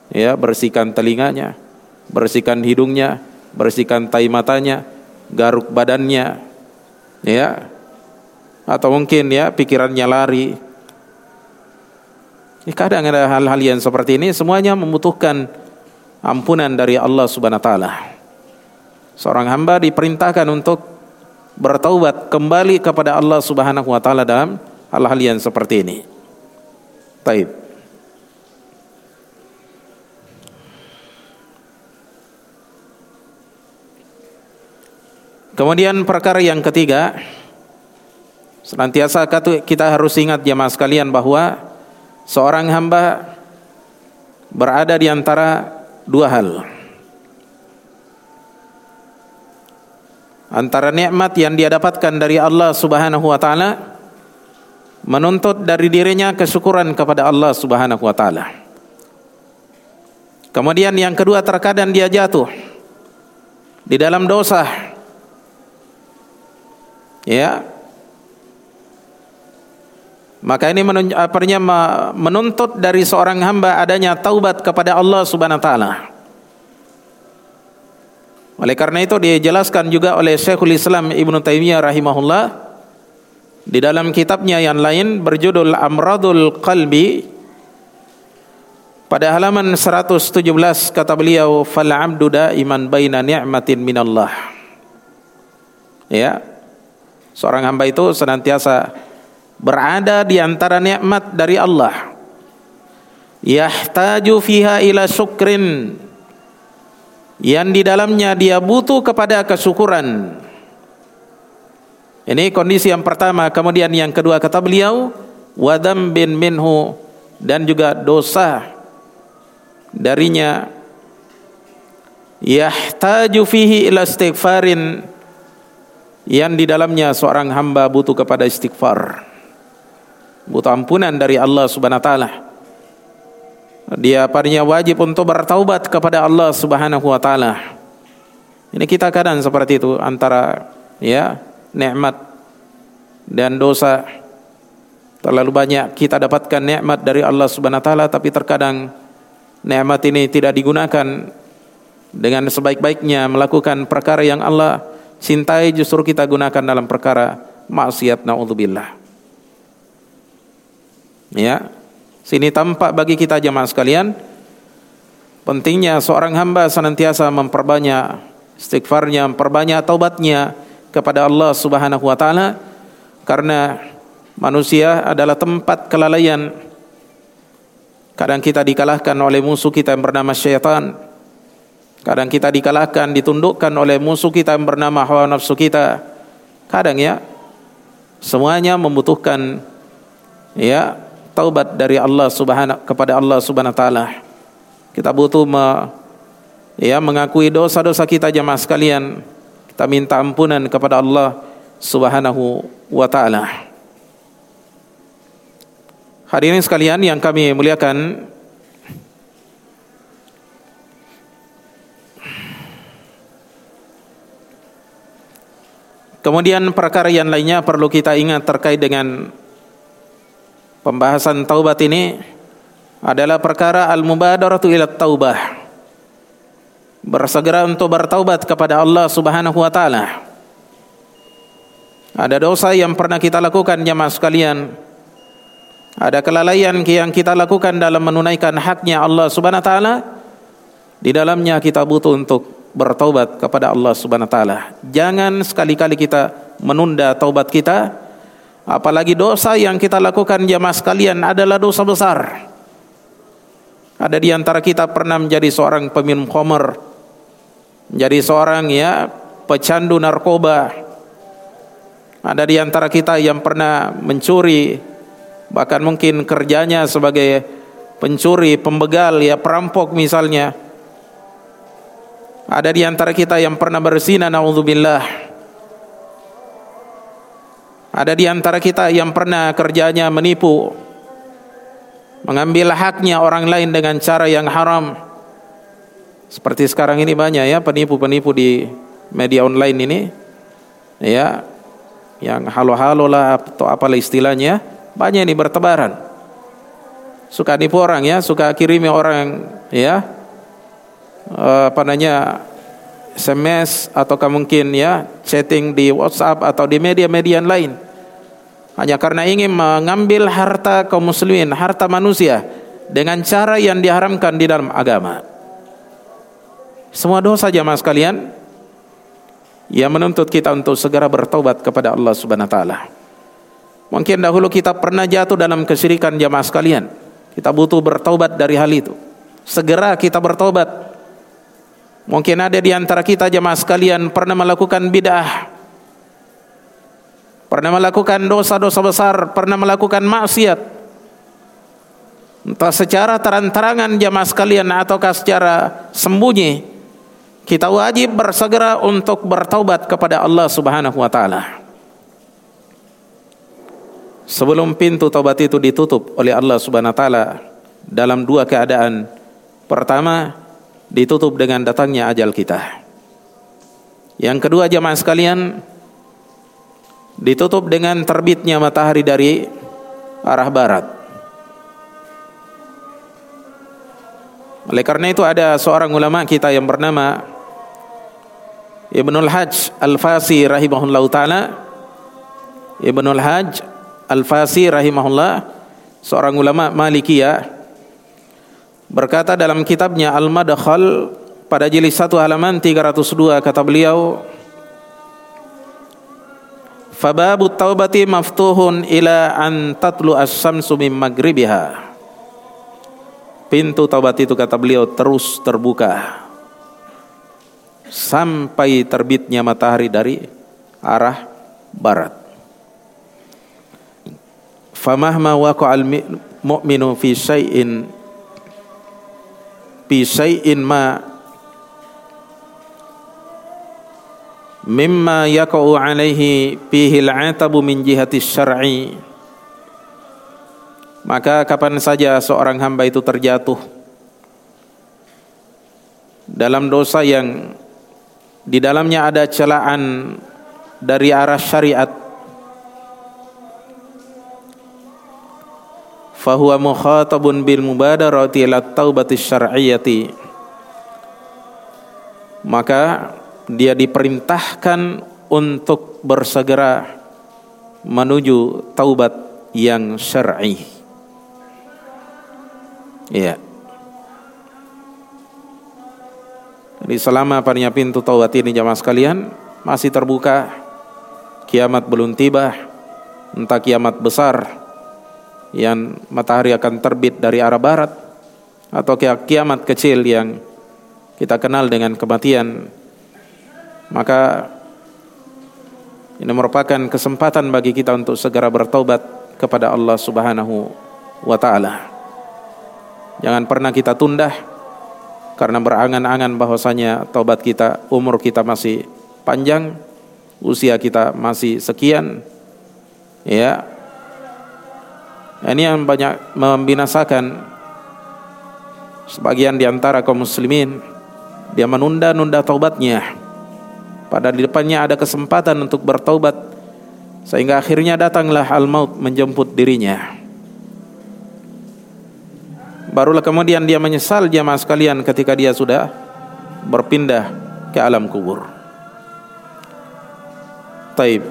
S1: ya bersihkan telinganya bersihkan hidungnya bersihkan tai matanya garuk badannya ya atau mungkin ya pikirannya lari. Ya, kadang ada hal-hal yang seperti ini semuanya membutuhkan ampunan dari Allah Subhanahu wa taala. Seorang hamba diperintahkan untuk bertaubat kembali kepada Allah Subhanahu wa taala dalam hal-hal yang seperti ini. Baik. Kemudian perkara yang ketiga, Senantiasa kita harus ingat jemaah sekalian bahwa seorang hamba berada di antara dua hal. Antara nikmat yang dia dapatkan dari Allah Subhanahu wa taala menuntut dari dirinya kesyukuran kepada Allah Subhanahu wa taala. Kemudian yang kedua terkadang dia jatuh di dalam dosa. Ya, maka ini menuntut dari seorang hamba adanya taubat kepada Allah Subhanahu wa taala. Oleh karena itu dijelaskan juga oleh Syekhul Islam Ibn Taimiyah rahimahullah di dalam kitabnya yang lain berjudul Amradul Qalbi pada halaman 117 kata beliau fal abdu daiman baina ni'matin minallah. Ya. Seorang hamba itu senantiasa berada di antara nikmat dari Allah. Yahtaju fiha ila syukrin yang di dalamnya dia butuh kepada kesyukuran. Ini kondisi yang pertama. Kemudian yang kedua kata beliau, wadam bin minhu dan juga dosa darinya yahtaju fihi ila istighfarin yang di dalamnya seorang hamba butuh kepada istighfar butuh ampunan dari Allah Subhanahu wa taala dia padanya wajib untuk bertaubat kepada Allah Subhanahu wa taala. Ini kita kadang seperti itu antara ya nikmat dan dosa. Terlalu banyak kita dapatkan nikmat dari Allah Subhanahu wa taala tapi terkadang nikmat ini tidak digunakan dengan sebaik-baiknya melakukan perkara yang Allah cintai justru kita gunakan dalam perkara maksiat naudzubillah. Ya, Sini tampak bagi kita jemaah sekalian pentingnya seorang hamba senantiasa memperbanyak istighfarnya, memperbanyak taubatnya kepada Allah Subhanahu wa taala karena manusia adalah tempat kelalaian. Kadang kita dikalahkan oleh musuh kita yang bernama syaitan. Kadang kita dikalahkan, ditundukkan oleh musuh kita yang bernama hawa nafsu kita. Kadang ya semuanya membutuhkan ya taubat dari Allah Subhanahu kepada Allah Subhanahu taala. Kita butuh me, ya mengakui dosa-dosa kita jemaah sekalian. Kita minta ampunan kepada Allah Subhanahu wa taala. Hadirin sekalian yang kami muliakan, Kemudian perkara yang lainnya perlu kita ingat terkait dengan pembahasan taubat ini adalah perkara al-mubadaratu ila taubah. Bersegera untuk bertaubat kepada Allah Subhanahu wa taala. Ada dosa yang pernah kita lakukan jemaah sekalian. Ada kelalaian yang kita lakukan dalam menunaikan haknya Allah Subhanahu wa taala. Di dalamnya kita butuh untuk bertaubat kepada Allah Subhanahu wa taala. Jangan sekali-kali kita menunda taubat kita Apalagi dosa yang kita lakukan jamaah sekalian adalah dosa besar. Ada di antara kita pernah menjadi seorang peminum khamr, menjadi seorang ya pecandu narkoba. Ada di antara kita yang pernah mencuri, bahkan mungkin kerjanya sebagai pencuri, pembegal, ya perampok misalnya. Ada di antara kita yang pernah berzina, naudzubillah. Ada di antara kita yang pernah kerjanya menipu, mengambil haknya orang lain dengan cara yang haram. Seperti sekarang ini banyak ya penipu-penipu di media online ini. Ya, yang halo-halo lah atau apalah istilahnya, banyak ini bertebaran. Suka nipu orang ya, suka kirimi orang ya. Eh, apa namanya SMS atau mungkin ya chatting di WhatsApp atau di media-media lain hanya karena ingin mengambil harta kaum muslimin, harta manusia dengan cara yang diharamkan di dalam agama. Semua dosa jamaah sekalian yang menuntut kita untuk segera bertobat kepada Allah Subhanahu wa taala. Mungkin dahulu kita pernah jatuh dalam kesyirikan jamaah sekalian. Kita butuh bertobat dari hal itu. Segera kita bertobat Mungkin ada di antara kita jemaah sekalian pernah melakukan bid'ah. Pernah melakukan dosa-dosa besar, pernah melakukan maksiat. Entah secara terang-terangan jemaah sekalian ataukah secara sembunyi. Kita wajib bersegera untuk bertaubat kepada Allah Subhanahu wa taala. Sebelum pintu taubat itu ditutup oleh Allah Subhanahu wa taala dalam dua keadaan. Pertama, ditutup dengan datangnya ajal kita. Yang kedua jamaah sekalian ditutup dengan terbitnya matahari dari arah barat. Oleh karena itu ada seorang ulama kita yang bernama Ibnul Hajj Al-Fasi rahimahullah taala Ibnul Hajj Al-Fasi rahimahullah seorang ulama Malikiyah berkata dalam kitabnya Al-Madkhal pada jilid 1 halaman 302 kata beliau Fababu taubati maftuhun ila an tatlu as-samsu min magribiha. Pintu taubat itu kata beliau terus terbuka sampai terbitnya matahari dari arah barat. Famahma waqa'al mu'minu fi syai'in fi syai'in ma mimma yaqa'u alaihi fihi al'atabu min jihati syar'i. Maka kapan saja seorang hamba itu terjatuh dalam dosa yang di dalamnya ada celaan dari arah syariat fahuwa mukhatabun bil mubadarati ila taubati syar'iyyati. Maka dia diperintahkan untuk bersegera menuju taubat yang syar'i. Iya. Jadi selama padanya pintu taubat ini jamaah sekalian masih terbuka, kiamat belum tiba, entah kiamat besar yang matahari akan terbit dari arah barat atau kiamat kecil yang kita kenal dengan kematian maka ini merupakan kesempatan bagi kita untuk segera bertobat kepada Allah Subhanahu wa taala. Jangan pernah kita tunda karena berangan-angan bahwasanya taubat kita, umur kita masih panjang, usia kita masih sekian. Ya. Ini yang banyak membinasakan sebagian di antara kaum muslimin dia menunda-nunda taubatnya pada di depannya ada kesempatan untuk bertaubat sehingga akhirnya datanglah al-maut menjemput dirinya. Barulah kemudian dia menyesal jamaah sekalian ketika dia sudah berpindah ke alam kubur. Taib.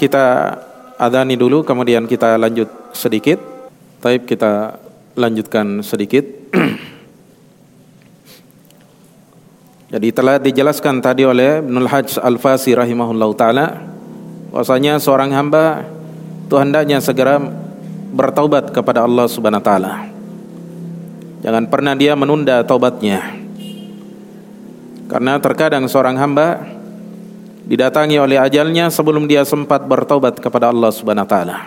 S1: Kita adani dulu kemudian kita lanjut sedikit. Taib kita lanjutkan sedikit. Jadi telah dijelaskan tadi oleh Ibnul Hajj Al-Fasi rahimahullah ta'ala bahwasanya seorang hamba itu hendaknya segera bertaubat kepada Allah subhanahu wa ta'ala. Jangan pernah dia menunda taubatnya. Karena terkadang seorang hamba didatangi oleh ajalnya sebelum dia sempat bertaubat kepada Allah subhanahu wa ta'ala.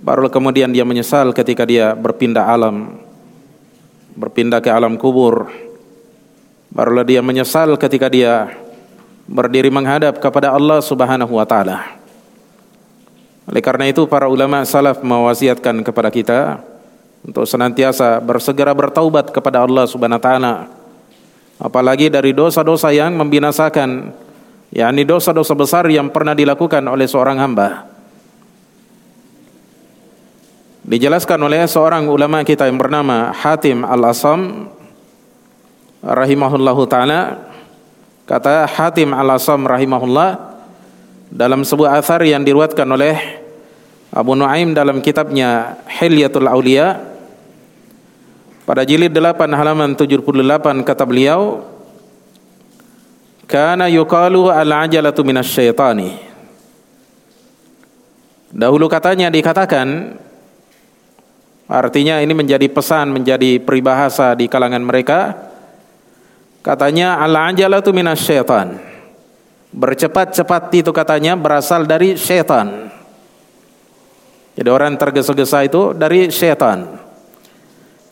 S1: Baru kemudian dia menyesal ketika dia berpindah alam Berpindah ke alam kubur Barulah dia menyesal ketika dia berdiri menghadap kepada Allah Subhanahu wa taala. Oleh karena itu para ulama salaf mewasiatkan kepada kita untuk senantiasa bersegera bertaubat kepada Allah Subhanahu wa taala. Apalagi dari dosa-dosa yang membinasakan, yakni dosa-dosa besar yang pernah dilakukan oleh seorang hamba. Dijelaskan oleh seorang ulama kita yang bernama Hatim Al-Asam rahimahullahu taala kata Hatim Al-Asam rahimahullah dalam sebuah athar yang diriwayatkan oleh Abu Nuaim dalam kitabnya Hilyatul Aulia pada jilid 8 halaman 78 kata beliau kana yuqalu al-ajalatu minasyaitani. Dahulu katanya dikatakan artinya ini menjadi pesan menjadi peribahasa di kalangan mereka Katanya al-ajalatu minasyaitan. Bercepat-cepat itu katanya berasal dari syaitan. Jadi orang tergesa-gesa itu dari syaitan.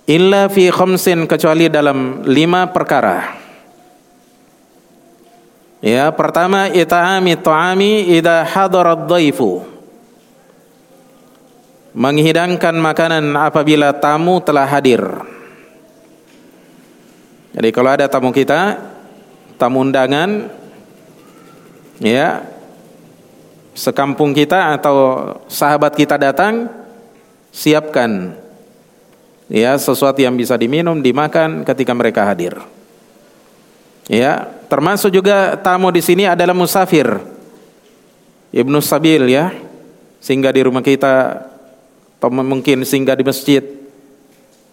S1: Illa fi khamsin kecuali dalam lima perkara. Ya, pertama ita'ami ta'ami idza hadarat dhaifu. Menghidangkan makanan apabila tamu telah hadir. Jadi kalau ada tamu kita, tamu undangan, ya, sekampung kita atau sahabat kita datang, siapkan ya sesuatu yang bisa diminum, dimakan ketika mereka hadir. Ya, Termasuk juga tamu di sini adalah musafir. Ibnu Sabil ya. Singgah di rumah kita atau mungkin singgah di masjid.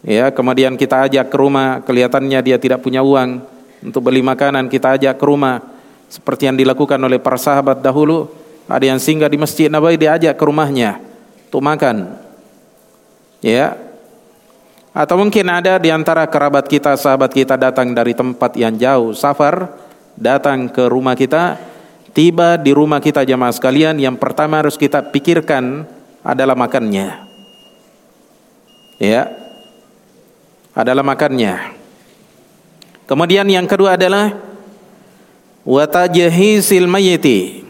S1: Ya, kemudian kita ajak ke rumah, kelihatannya dia tidak punya uang untuk beli makanan, kita ajak ke rumah seperti yang dilakukan oleh para sahabat dahulu. Ada yang singgah di masjid Nabawi diajak ke rumahnya untuk makan. Ya. Atau mungkin ada di antara kerabat kita, sahabat kita datang dari tempat yang jauh, safar, datang ke rumah kita, tiba di rumah kita jamaah sekalian, yang pertama harus kita pikirkan adalah makannya. Ya. Adalah makannya. Kemudian yang kedua adalah wa tajhizil mayyiti.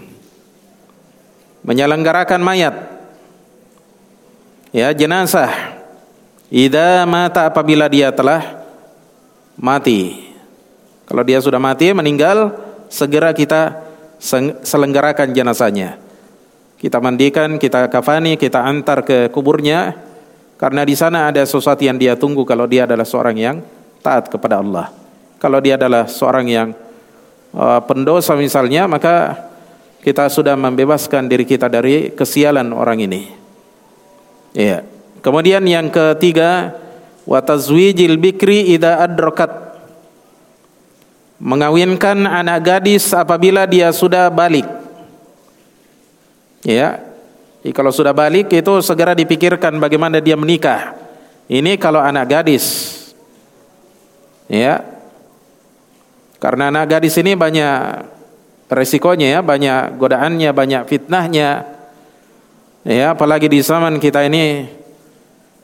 S1: Menyelenggarakan mayat. Ya, jenazah. Idza mata apabila dia telah mati. Kalau dia sudah mati meninggal, segera kita selenggarakan jenazahnya. Kita mandikan, kita kafani, kita antar ke kuburnya karena di sana ada sesuatu yang dia tunggu kalau dia adalah seorang yang taat kepada Allah. Kalau dia adalah seorang yang uh, pendosa misalnya, maka kita sudah membebaskan diri kita dari kesialan orang ini. Iya. Kemudian yang ketiga, wa tazwijil bikri idza adrakat. Mengawinkan anak gadis apabila dia sudah balik. Ya. Jadi kalau sudah balik itu segera dipikirkan bagaimana dia menikah. Ini kalau anak gadis. Ya. Karena anak gadis ini banyak resikonya ya, banyak godaannya, banyak fitnahnya. Ya, apalagi di zaman kita ini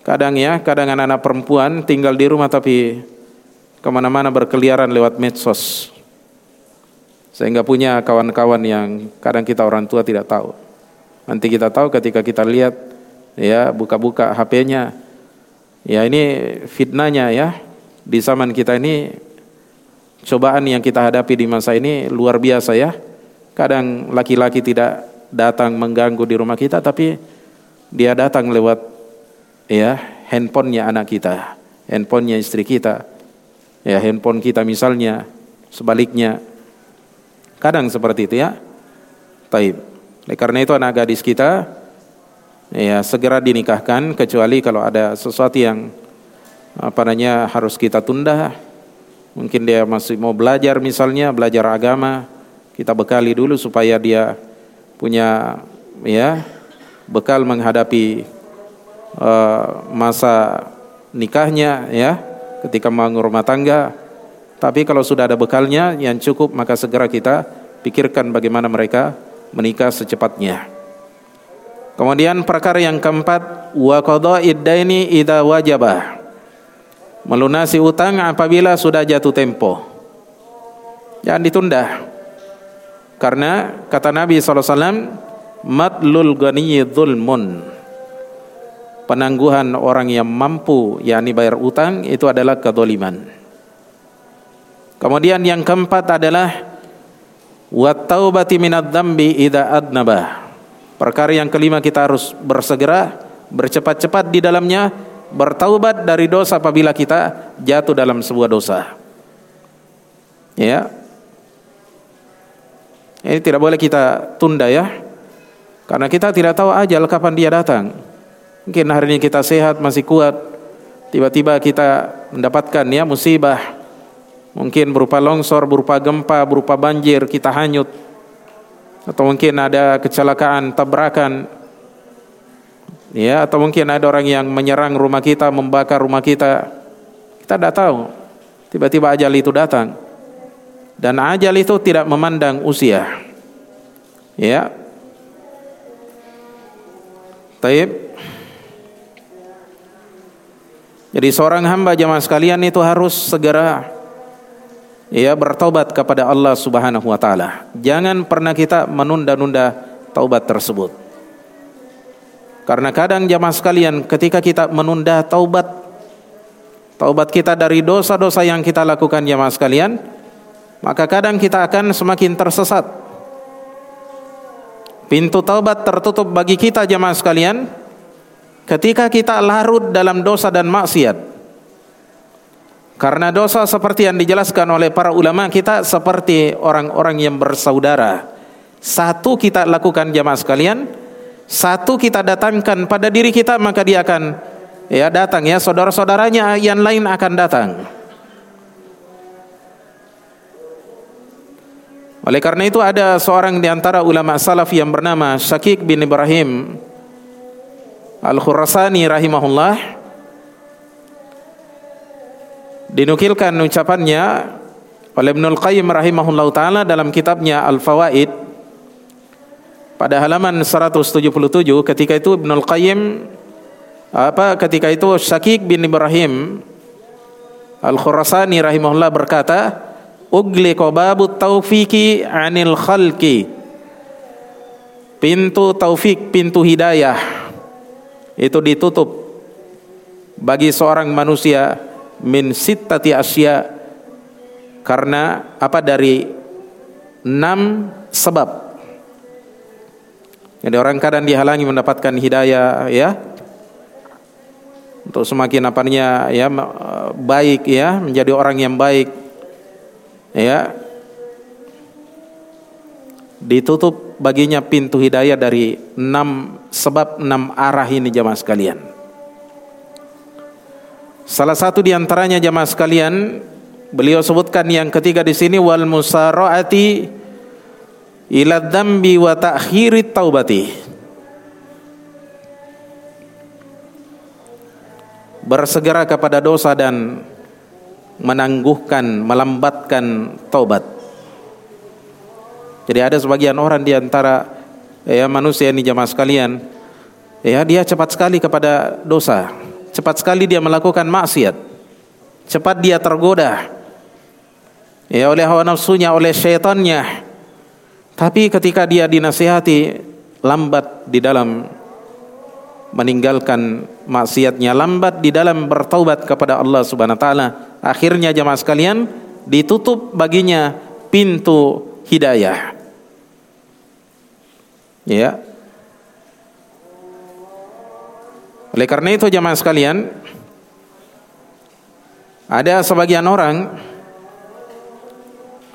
S1: Kadang ya, kadang anak-anak perempuan tinggal di rumah tapi ke mana-mana berkeliaran lewat medsos. Sehingga punya kawan-kawan yang kadang kita orang tua tidak tahu. Nanti kita tahu ketika kita lihat ya buka-buka HP-nya. Ya ini fitnahnya ya. Di zaman kita ini cobaan yang kita hadapi di masa ini luar biasa ya. Kadang laki-laki tidak datang mengganggu di rumah kita tapi dia datang lewat ya handphonenya anak kita, handphonenya istri kita, ya handphone kita misalnya, sebaliknya. Kadang seperti itu ya. Taib. Oleh karena itu anak gadis kita ya segera dinikahkan kecuali kalau ada sesuatu yang apa namanya harus kita tunda. Mungkin dia masih mau belajar misalnya, belajar agama, kita bekali dulu supaya dia punya ya bekal menghadapi uh, masa nikahnya ya ketika membangun rumah tangga tapi kalau sudah ada bekalnya yang cukup maka segera kita pikirkan bagaimana mereka menikah secepatnya. Kemudian perkara yang keempat wa qada'id daini idza wajaba. Melunasi utang apabila sudah jatuh tempo. Jangan ditunda. Karena kata Nabi SAW matlul ghaniyyi dhulmun. Penangguhan orang yang mampu yakni bayar utang itu adalah kedoliman. Kemudian yang keempat adalah wa taubati minadz dzambi idza adnaba. Perkara yang kelima kita harus bersegera bercepat-cepat di dalamnya bertaubat dari dosa apabila kita jatuh dalam sebuah dosa. Ya. Ini tidak boleh kita tunda ya. Karena kita tidak tahu ajal kapan dia datang. Mungkin hari ini kita sehat, masih kuat. Tiba-tiba kita mendapatkan ya musibah. Mungkin berupa longsor, berupa gempa, berupa banjir, kita hanyut. Atau mungkin ada kecelakaan, tabrakan. Ya, atau mungkin ada orang yang menyerang rumah kita, membakar rumah kita. Kita tidak tahu. Tiba-tiba ajal itu datang. Dan ajal itu tidak memandang usia. Ya. Taib. Jadi seorang hamba jamaah sekalian itu harus segera ya bertobat kepada Allah Subhanahu wa taala. Jangan pernah kita menunda-nunda taubat tersebut. Karena kadang jamaah sekalian ketika kita menunda taubat taubat kita dari dosa-dosa yang kita lakukan jamaah sekalian, maka kadang kita akan semakin tersesat. Pintu taubat tertutup bagi kita jamaah sekalian Ketika kita larut dalam dosa dan maksiat, Karena dosa seperti yang dijelaskan oleh para ulama kita seperti orang-orang yang bersaudara. Satu kita lakukan jamaah sekalian, satu kita datangkan pada diri kita maka dia akan ya datang ya saudara-saudaranya yang lain akan datang. Oleh karena itu ada seorang di antara ulama salaf yang bernama Syakik bin Ibrahim Al-Khurasani rahimahullah dinukilkan ucapannya oleh Ibnul Qayyim rahimahullah taala dalam kitabnya Al-Fawaid pada halaman 177 ketika itu Ibnul Qayyim apa ketika itu Syakik bin Ibrahim Al-Khurasani rahimahullah berkata ugliqa babu taufiki anil khalqi. Pintu taufik pintu hidayah itu ditutup bagi seorang manusia min sittati asya karena apa dari enam sebab. Jadi orang kadang dihalangi mendapatkan hidayah ya. Untuk semakin apanya ya baik ya menjadi orang yang baik ya. Ditutup baginya pintu hidayah dari enam sebab enam arah ini jamaah sekalian Salah satu di antaranya jamaah sekalian, beliau sebutkan yang ketiga di sini wal musaraati ila dzambi wa ta'khiri taubati. Bersegera kepada dosa dan menangguhkan, melambatkan taubat. Jadi ada sebagian orang di antara ya manusia ini jamaah sekalian, ya dia cepat sekali kepada dosa cepat sekali dia melakukan maksiat. Cepat dia tergoda. Ya oleh hawa nafsunya, oleh syaitannya. Tapi ketika dia dinasihati, lambat di dalam meninggalkan maksiatnya, lambat di dalam bertaubat kepada Allah Subhanahu wa taala. Akhirnya jemaah sekalian, ditutup baginya pintu hidayah. Ya, Oleh karena itu jamaah sekalian, ada sebagian orang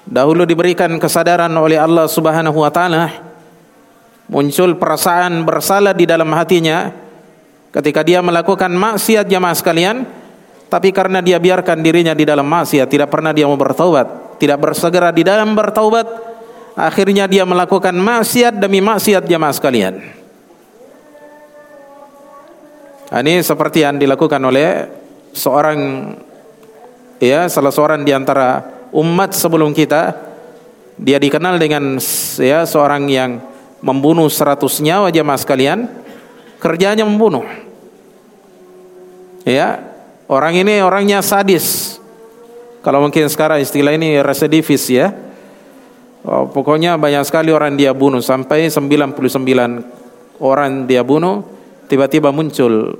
S1: dahulu diberikan kesadaran oleh Allah Subhanahu wa taala muncul perasaan bersalah di dalam hatinya ketika dia melakukan maksiat jamaah sekalian tapi karena dia biarkan dirinya di dalam maksiat tidak pernah dia mau bertaubat tidak bersegera di dalam bertaubat akhirnya dia melakukan maksiat demi maksiat jamaah sekalian Nah, ini seperti yang dilakukan oleh seorang ya salah seorang di antara umat sebelum kita. Dia dikenal dengan ya seorang yang membunuh seratus nyawa jemaah sekalian. Kerjanya membunuh. Ya orang ini orangnya sadis. Kalau mungkin sekarang istilah ini residivis ya. Oh, pokoknya banyak sekali orang dia bunuh. Sampai 99 orang dia bunuh tiba-tiba muncul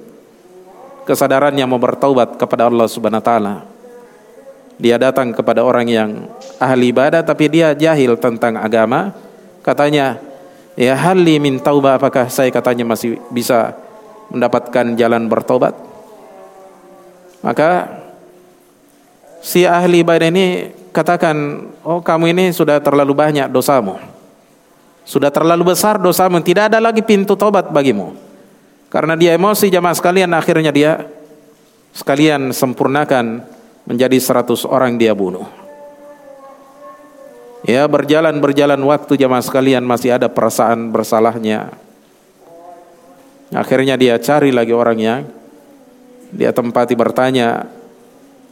S1: kesadarannya mau bertaubat kepada Allah Subhanahu wa taala. Dia datang kepada orang yang ahli ibadah tapi dia jahil tentang agama. Katanya, "Ya hali min tauba apakah saya katanya masih bisa mendapatkan jalan bertobat?" Maka si ahli ibadah ini katakan, "Oh, kamu ini sudah terlalu banyak dosamu. Sudah terlalu besar dosamu, tidak ada lagi pintu tobat bagimu." Karena dia emosi jamaah sekalian akhirnya dia sekalian sempurnakan menjadi seratus orang dia bunuh. Ya berjalan-berjalan waktu jamaah sekalian masih ada perasaan bersalahnya. Akhirnya dia cari lagi orangnya. Dia tempati bertanya.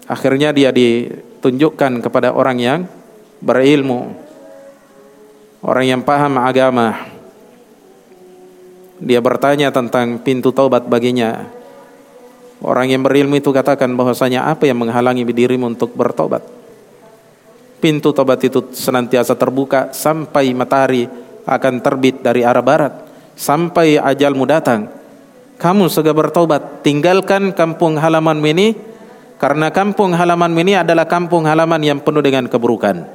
S1: Akhirnya dia ditunjukkan kepada orang yang berilmu. Orang yang paham agama dia bertanya tentang pintu taubat baginya. Orang yang berilmu itu katakan bahwasanya apa yang menghalangi dirimu untuk bertobat? Pintu tobat itu senantiasa terbuka sampai matahari akan terbit dari arah barat, sampai ajalmu datang. Kamu segera bertobat, tinggalkan kampung halaman ini karena kampung halaman ini adalah kampung halaman yang penuh dengan keburukan.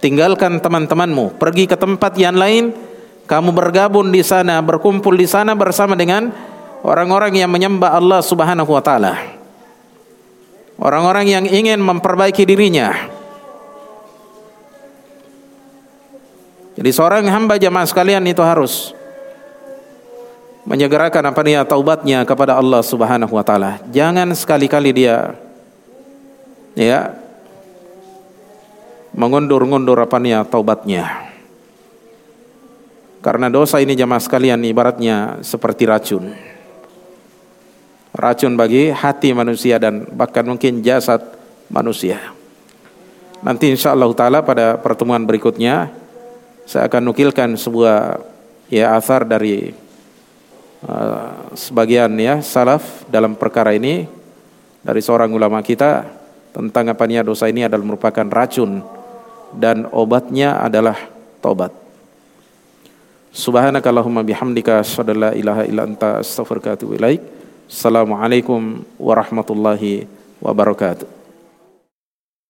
S1: Tinggalkan teman-temanmu, pergi ke tempat yang lain kamu bergabung di sana, berkumpul di sana bersama dengan orang-orang yang menyembah Allah Subhanahu wa taala. Orang-orang yang ingin memperbaiki dirinya. Jadi seorang hamba jamaah sekalian itu harus menyegerakan apa dia taubatnya kepada Allah Subhanahu wa taala. Jangan sekali-kali dia ya mengundur-undur apa dia taubatnya. Karena dosa ini jamaah sekalian ibaratnya seperti racun. Racun bagi hati manusia dan bahkan mungkin jasad manusia. Nanti insya Allah taala pada pertemuan berikutnya saya akan nukilkan sebuah ya asar dari uh, sebagian ya salaf dalam perkara ini dari seorang ulama kita tentang apa dosa ini adalah merupakan racun dan obatnya adalah tobat. Subhanakallahumma bihamdika asyhadu la ilaha illa anta astaghfiruka wa atubu ilaik. Assalamualaikum warahmatullahi wabarakatuh.